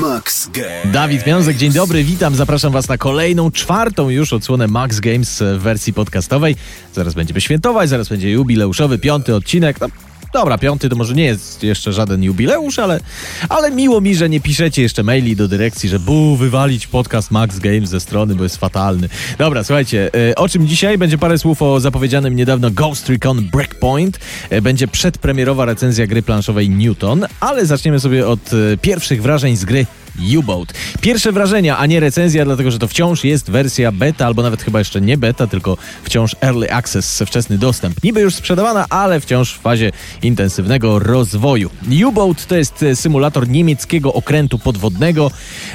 Max Games. Dawid Miązek, dzień dobry, witam, zapraszam Was na kolejną, czwartą już odsłonę Max Games w wersji podcastowej. Zaraz będziemy świętować, zaraz będzie jubileuszowy piąty odcinek. No, dobra, piąty to może nie jest jeszcze żaden jubileusz, ale, ale miło mi, że nie piszecie jeszcze maili do dyrekcji, że bu, wywalić podcast Max Games ze strony, bo jest fatalny. Dobra, słuchajcie, e, o czym dzisiaj? Będzie parę słów o zapowiedzianym niedawno Ghost Recon Breakpoint. E, Będzie przedpremierowa recenzja gry planszowej Newton, ale zaczniemy sobie od e, pierwszych wrażeń z gry U-Boat. Pierwsze wrażenia, a nie recenzja, dlatego że to wciąż jest wersja beta, albo nawet chyba jeszcze nie beta, tylko wciąż early access, wczesny dostęp. Niby już sprzedawana, ale wciąż w fazie intensywnego rozwoju. U-Boat to jest e, symulator niemieckiego okrętu podwodnego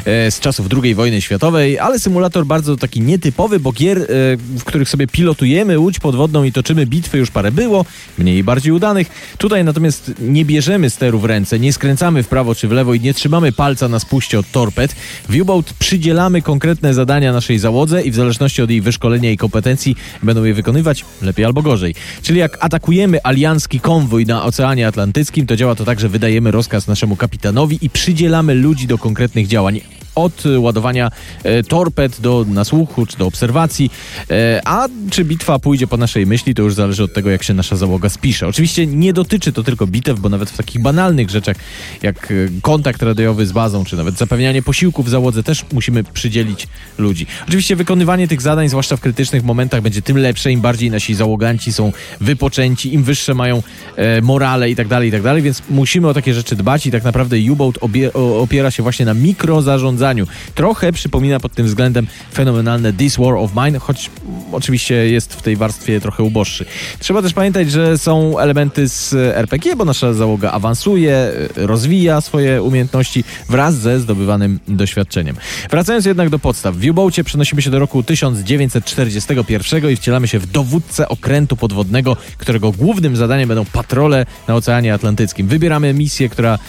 e, z czasów II wojny światowej, ale symulator bardzo taki nietypowy, bo gier, e, w których sobie pilotujemy łódź podwodną i toczymy bitwy już parę było, mniej i bardziej udanych. Tutaj natomiast nie bierzemy steru w ręce, nie skręcamy w prawo czy w lewo i nie trzymamy palca na spuście od torped. W U-Boat przydzielamy konkretne zadania naszej załodze i w zależności od jej wyszkolenia i kompetencji będą je wykonywać lepiej albo gorzej. Czyli jak atakujemy aliancki konwój na Oceanie Atlantyckim, to działa to tak, że wydajemy rozkaz naszemu kapitanowi i przydzielamy ludzi do konkretnych działań od ładowania e, torped do nasłuchu czy do obserwacji, e, a czy bitwa pójdzie po naszej myśli, to już zależy od tego, jak się nasza załoga spisze. Oczywiście nie dotyczy to tylko bitew, bo nawet w takich banalnych rzeczach jak e, kontakt radiowy z bazą, czy nawet zapewnianie posiłków w załodze też musimy przydzielić ludzi. Oczywiście wykonywanie tych zadań, zwłaszcza w krytycznych momentach, będzie tym lepsze, im bardziej nasi załoganci są wypoczęci, im wyższe mają e, morale i tak dalej, i tak dalej, więc musimy o takie rzeczy dbać i tak naprawdę U-Boat opiera się właśnie na mikrozarządzaniu. Trochę przypomina pod tym względem fenomenalne This War of Mine, choć oczywiście jest w tej warstwie trochę uboższy. Trzeba też pamiętać, że są elementy z RPG, bo nasza załoga awansuje, rozwija swoje umiejętności wraz ze zdobywanym doświadczeniem. Wracając jednak do podstaw, w U-Boacie przenosimy się do roku 1941 i wcielamy się w dowódcę okrętu podwodnego, którego głównym zadaniem będą patrole na Oceanie Atlantyckim. Wybieramy misję, która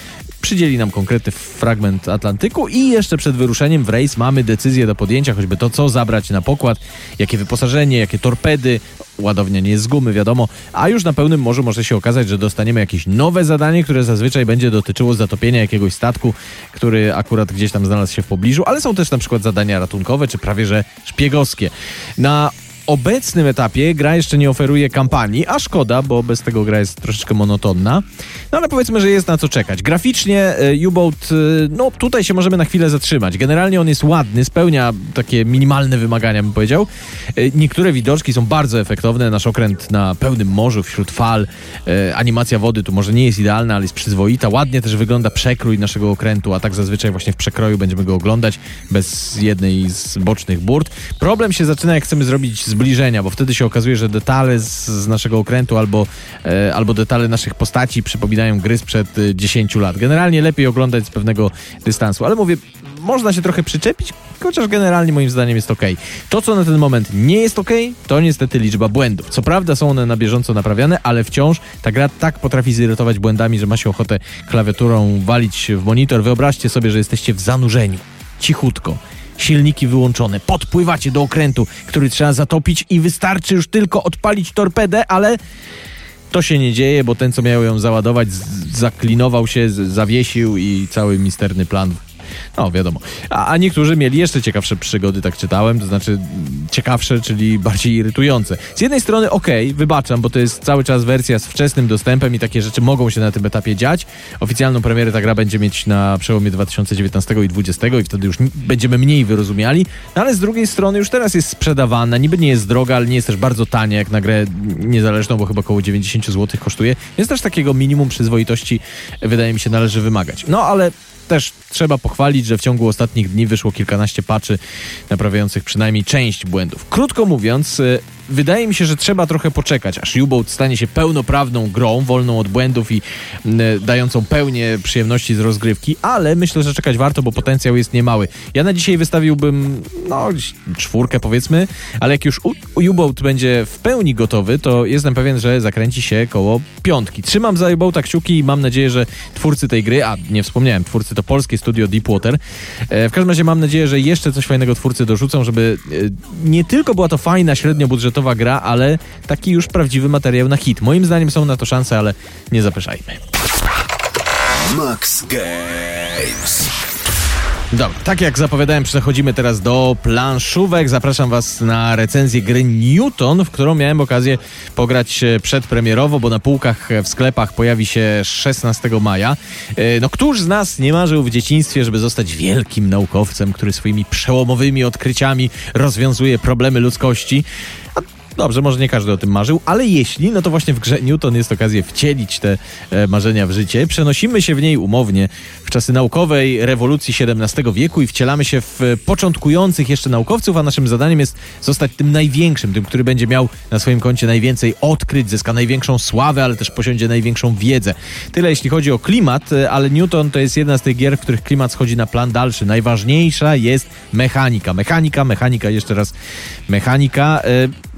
przydzieli nam konkretny fragment Atlantyku i jeszcze przed wyruszeniem w rejs mamy decyzję do podjęcia, choćby to, co zabrać na pokład, jakie wyposażenie, jakie torpedy, ładownia nie jest z gumy, wiadomo, a już na pełnym morzu może się okazać, że dostaniemy jakieś nowe zadanie, które zazwyczaj będzie dotyczyło zatopienia jakiegoś statku, który akurat gdzieś tam znalazł się w pobliżu, ale są też na przykład zadania ratunkowe, czy prawie że szpiegowskie. Na obecnym etapie gra jeszcze nie oferuje kampanii, a szkoda, bo bez tego gra jest troszeczkę monotonna. No ale powiedzmy, że jest na co czekać. Graficznie e, U-Boat, e, no tutaj się możemy na chwilę zatrzymać. Generalnie on jest ładny, spełnia takie minimalne wymagania, bym powiedział. E, Niektóre widoczki są bardzo efektowne. Nasz okręt na pełnym morzu, wśród fal. Animacja wody tu może nie jest idealna, ale jest przyzwoita. Ładnie też wygląda przekrój naszego okrętu, a tak zazwyczaj właśnie w przekroju będziemy go oglądać bez jednej z bocznych burt. Problem się zaczyna, jak chcemy zrobić zbliżenia, bo wtedy się okazuje, że detale z, z naszego okrętu albo, e, albo detale naszych postaci przypominają gry sprzed e, 10 lat. Generalnie lepiej oglądać z pewnego dystansu, ale mówię, można się trochę przyczepić, chociaż generalnie moim zdaniem jest ok. To, co na ten moment nie jest ok, to niestety liczba błędów. Co prawda są one na bieżąco naprawiane, ale wciąż ta gra tak potrafi zirytować błędami, że ma się ochotę klawiaturą walić w monitor. Wyobraźcie sobie, że jesteście w zanurzeniu. Cichutko silniki wyłączone, podpływacie do okrętu, który trzeba zatopić i wystarczy już tylko odpalić torpedę, ale to się nie dzieje, bo ten, co miał ją załadować, zaklinował się, zawiesił i cały misterny plan. No, wiadomo. A, a niektórzy mieli jeszcze ciekawsze przygody, tak czytałem, to znaczy ciekawsze, czyli bardziej irytujące. Z jednej strony okej, wybaczam, bo to jest cały czas wersja z wczesnym dostępem i takie rzeczy mogą się na tym etapie dziać. Oficjalną premierę ta gra będzie mieć na przełomie 2019 i 2020 i wtedy już będziemy mniej wyrozumiali, no ale z drugiej strony już teraz jest sprzedawana, niby nie jest droga, ale nie jest też bardzo tania jak na grę niezależną, bo chyba około 90 zł kosztuje, więc też takiego minimum przyzwoitości wydaje mi się należy wymagać. No ale też trzeba pochwalić, że w ciągu ostatnich dni wyszło kilkanaście patchy naprawiających przynajmniej część błędów. Krótko mówiąc, y, wydaje mi się, że trzeba trochę poczekać, aż U-Boat stanie się pełnoprawną grą, wolną od błędów i y, dającą pełnię przyjemności z rozgrywki, ale myślę, że czekać warto, bo potencjał jest niemały. Ja na dzisiaj wystawiłbym, no, czwórkę powiedzmy, ale jak już U-Boat będzie w pełni gotowy, to jestem pewien, że zakręci się koło piątki. Trzymam za U-Boata kciuki i mam nadzieję, że twórcy tej gry, a nie wspomniałem, twórcy to polskie studio Deepwater, e, w każdym razie mam nadzieję, że jeszcze coś fajnego twórcy dorzucą, żeby e, nie tylko była to fajna, średnio budżetowa gra, ale taki już prawdziwy materiał na hit. Moim zdaniem są na to szanse, ale nie zapeszajmy. Max Games. Dobra, tak jak zapowiadałem, przechodzimy teraz do planszówek. Zapraszam Was na recenzję gry Newton, w którą miałem okazję pograć e, przedpremierowo, bo na półkach w sklepach pojawi się 16 maja. E, no, któż z nas nie marzył w dzieciństwie, żeby zostać wielkim naukowcem, który swoimi przełomowymi odkryciami rozwiązuje problemy ludzkości? A Dobrze, może nie każdy o tym marzył, ale jeśli, no to właśnie w grze Newton jest okazja wcielić te e, marzenia w życie. Przenosimy się w niej umownie w czasy naukowej rewolucji XVII wieku i wcielamy się w początkujących jeszcze naukowców, a naszym zadaniem jest zostać tym największym, tym, który będzie miał na swoim koncie najwięcej odkryć, zyska największą sławę, ale też posiądzie największą wiedzę. Tyle jeśli chodzi o klimat, e, ale Newton to jest jedna z tych gier, w których klimat schodzi na plan dalszy. Najważniejsza jest mechanika. Mechanika, mechanika, jeszcze raz mechanika.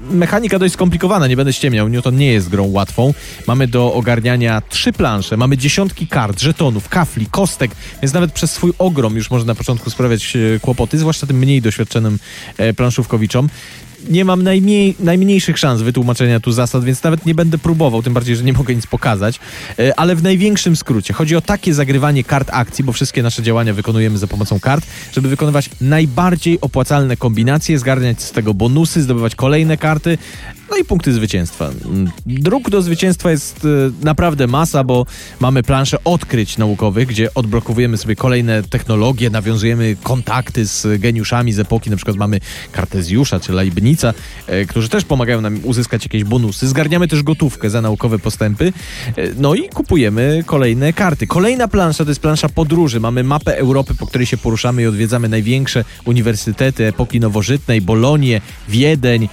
Mechanika dość skomplikowana, nie będę ściemniał. Newton nie jest grą łatwą. Mamy do ogarniania trzy plansze, mamy dziesiątki kart, żetonów, kafli, kostek, więc nawet przez swój ogrom już można na początku sprawiać e, kłopoty, zwłaszcza tym mniej doświadczonym e, planszówkowiczom nie mam najmniej, najmniejszych szans wytłumaczenia tu zasad, więc nawet nie będę próbował, tym bardziej, że nie mogę nic pokazać. E, ale w największym skrócie chodzi o takie zagrywanie kart akcji, bo wszystkie nasze działania wykonujemy za pomocą kart, żeby wykonywać najbardziej opłacalne kombinacje, zgarniać z tego bonusy, zdobywać kolejne karty, no i punkty zwycięstwa. Dróg do zwycięstwa jest e, naprawdę masa, bo mamy planszę odkryć naukowych, gdzie odblokowujemy sobie kolejne technologie, nawiązujemy kontakty z geniuszami z epoki, na przykład mamy Kartezjusza czy Leibnica, e, którzy też pomagają nam uzyskać jakieś bonusy. Zgarniamy też gotówkę za naukowe postępy, e, no i kupujemy kolejne karty. Kolejna plansza to jest plansza podróży. Mamy mapę Europy, po której się poruszamy i odwiedzamy największe uniwersytety epoki nowożytnej, Bolonię, Wiedeń,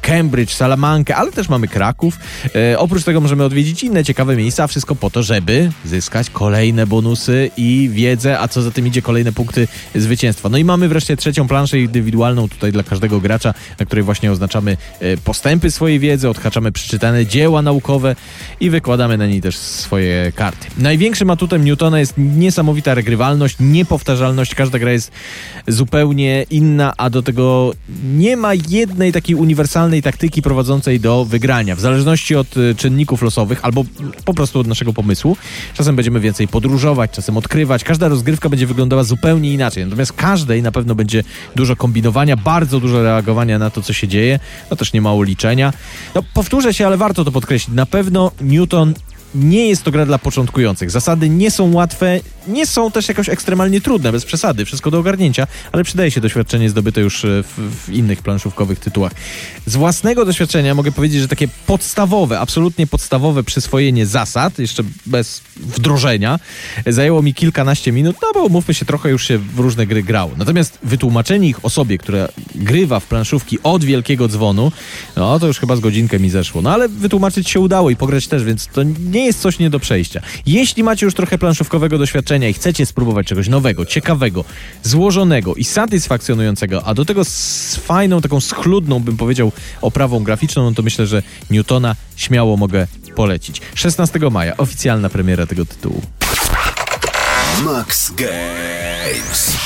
Cambridge, Salamankę, ale też mamy Kraków. E, oprócz tego możemy odwiedzić inne ciekawe miejsca, a wszystko po to, żeby zyskać kolejne bonusy i wiedzę, a co za tym idzie kolejne punkty zwycięstwa. No i mamy wreszcie trzecią planszę indywidualną tutaj dla każdego gracza, na której właśnie oznaczamy e, postępy swojej wiedzy, odhaczamy przeczytane dzieła naukowe i wykładamy na niej też swoje karty. Największym atutem Newtona jest niesamowita regrywalność, niepowtarzalność. Każda gra jest zupełnie inna, a do tego nie ma jednej takiej uniwersalnej taktyki prowadzącej do wygrania. W zależności od y, czynników losowych albo po prostu od naszego pomysłu. Czasem będziemy więcej podróżować, czasem odkrywać. Każda rozgrywka będzie wyglądała zupełnie inaczej. Natomiast każdej na pewno będzie dużo kombinowania, bardzo dużo reagowania na to, co się dzieje. No też nie mało liczenia. No powtórzę się, ale warto to podkreślić. Na pewno Newton nie jest to gra dla początkujących. Zasady nie są łatwe, nie są też jakoś ekstremalnie trudne, bez przesady, wszystko do ogarnięcia, ale przydaje się doświadczenie zdobyte już e, w, w, innych planszówkowych tytułach. Z własnego doświadczenia mogę powiedzieć, że takie podstawowe, absolutnie podstawowe przyswojenie zasad, jeszcze bez wdrożenia, zajęło mi kilkanaście minut, no bo umówmy się, trochę już się w różne gry grało. Natomiast wytłumaczenie ich osobie, która grywa w planszówki od wielkiego dzwonu, no to już chyba z godzinkę mi zeszło. No ale wytłumaczyć się udało i pograć też, więc to nie jest coś nie do przejścia. Jeśli macie już trochę planszówkowego doświadczenia i chcecie spróbować czegoś nowego, ciekawego, złożonego i satysfakcjonującego, a do tego z fajną, taką schludną, bym powiedział, oprawą graficzną, no to myślę, że Newtona śmiało mogę polecić. 16 maja, oficjalna premiera tego tytułu. Max Games.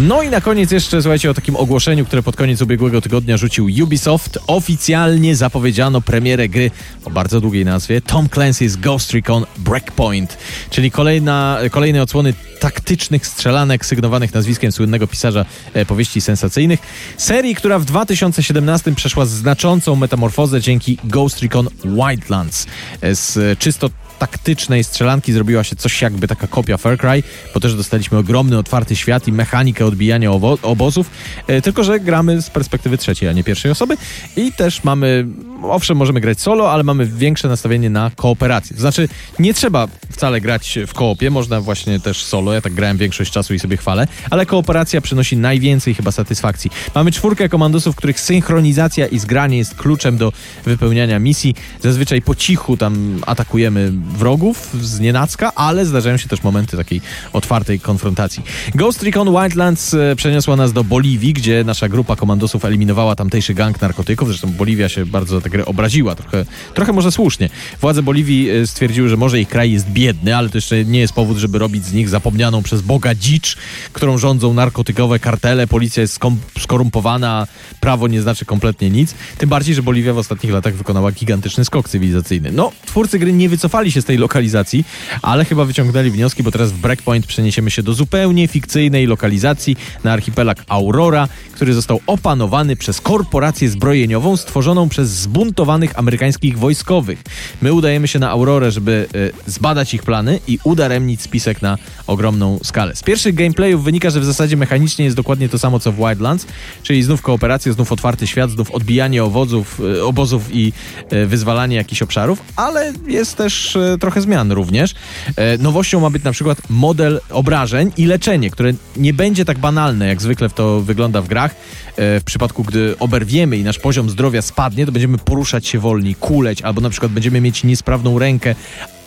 No i na koniec jeszcze, słuchajcie, o takim ogłoszeniu, które pod koniec ubiegłego tygodnia rzucił Ubisoft. Oficjalnie zapowiedziano premierę gry o bardzo długiej nazwie Tom Clancy's Ghost Recon Breakpoint, czyli kolejna, kolejne odsłony taktycznych strzelanek sygnowanych nazwiskiem słynnego pisarza e, powieści sensacyjnych. Serii, która w 2017 przeszła znaczącą metamorfozę dzięki Ghost Recon Wildlands. E, z czysto taktycznej strzelanki. Zrobiła się coś jakby taka kopia Far Cry, bo też dostaliśmy ogromny, otwarty świat i mechanikę odbijania obozów, e, tylko że gramy z perspektywy trzeciej, a nie pierwszej osoby. I też mamy, owszem, możemy grać solo, ale mamy większe nastawienie na kooperację. To znaczy, nie trzeba wcale grać w koopie, można właśnie też solo, ja tak grałem większość czasu i sobie chwalę, ale kooperacja przynosi najwięcej chyba satysfakcji. Mamy czwórkę komandosów, których synchronizacja i zgranie jest kluczem do wypełniania misji. Zazwyczaj po cichu tam atakujemy wrogów z nienacka, ale zdarzają się też momenty takiej otwartej konfrontacji. Ghost Recon Wildlands e, przeniosła nas do Boliwii, gdzie nasza grupa komandosów eliminowała tamtejszy gang narkotyków. Zresztą Boliwia się bardzo za tę grę obraziła, trochę, trochę może słusznie. Władze Boliwii e, stwierdziły, że może ich kraj jest biedny, ale to jeszcze nie jest powód, żeby robić z nich zapomnianą przez Boga dzicz, którą rządzą narkotykowe kartele, policja jest skorumpowana, prawo nie znaczy kompletnie nic. Tym bardziej, że Boliwia w ostatnich latach wykonała gigantyczny skok cywilizacyjny. No, twórcy gry nie wycofali się z tej lokalizacji, ale chyba wyciągnęli wnioski, bo teraz w Breakpoint przeniesiemy się do zupełnie fikcyjnej lokalizacji na archipelag Aurora, który został opanowany przez korporację zbrojeniową stworzoną przez zbuntowanych amerykańskich wojskowych. My udajemy się na Aurorę, żeby y, zbadać ich plany i udaremnić spisek na ogromną skalę. Z pierwszych gameplayów wynika, że w zasadzie mechanicznie jest dokładnie to samo co w Wildlands, czyli znów kooperacja, znów otwarty świat, znów odbijanie owozów, y, obozów i y, wyzwalanie jakichś obszarów, ale jest też y, trochę zmian również. E, nowością ma być na przykład model obrażeń i leczenie, które nie będzie tak banalne, jak zwykle to wygląda w grach. E, w przypadku, gdy oberwiemy i nasz poziom zdrowia spadnie, to będziemy poruszać się wolniej, kuleć, albo na przykład będziemy mieć niesprawną rękę,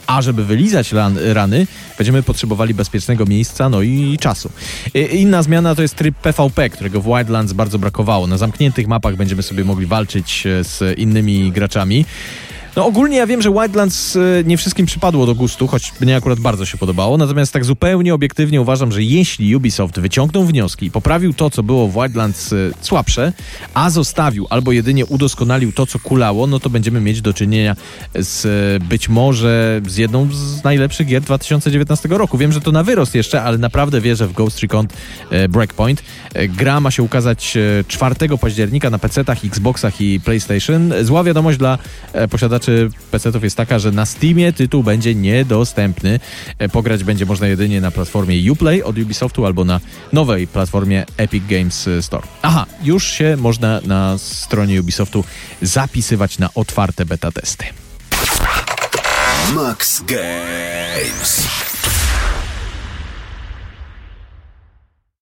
a żeby wylizać ran, rany, będziemy potrzebowali bezpiecznego miejsca, no i czasu. Inna zmiana to jest tryb PvP, którego w Wildlands bardzo brakowało. Na zamkniętych mapach będziemy sobie mogli walczyć e, z innymi graczami. No ogólnie ja wiem, że Wildlands y, nie wszystkim przypadło do gustu, choć mnie akurat bardzo się podobało, natomiast tak zupełnie obiektywnie uważam, że jeśli Ubisoft wyciągnął wnioski i poprawił to, co było w Wildlands y, słabsze, a zostawił albo jedynie udoskonalił to, co kulało, no to będziemy mieć do czynienia z y, być może z jedną z najlepszych gier 2019 roku. Wiem, że to na wyrost jeszcze, ale naprawdę wierzę w Ghost Recon Breakpoint. Gra ma się ukazać 4 października na PC-tach, Xboxach i PlayStation. Zła wiadomość dla posiadaczy posiadaczy PC-ów jest taka, że na Steamie tytuł będzie niedostępny. E, pograć będzie można jedynie na platformie Uplay od Ubisoftu albo na nowej platformie Epic Games Store. Aha, już się można na stronie Ubisoftu zapisywać na otwarte beta testy. Max Games.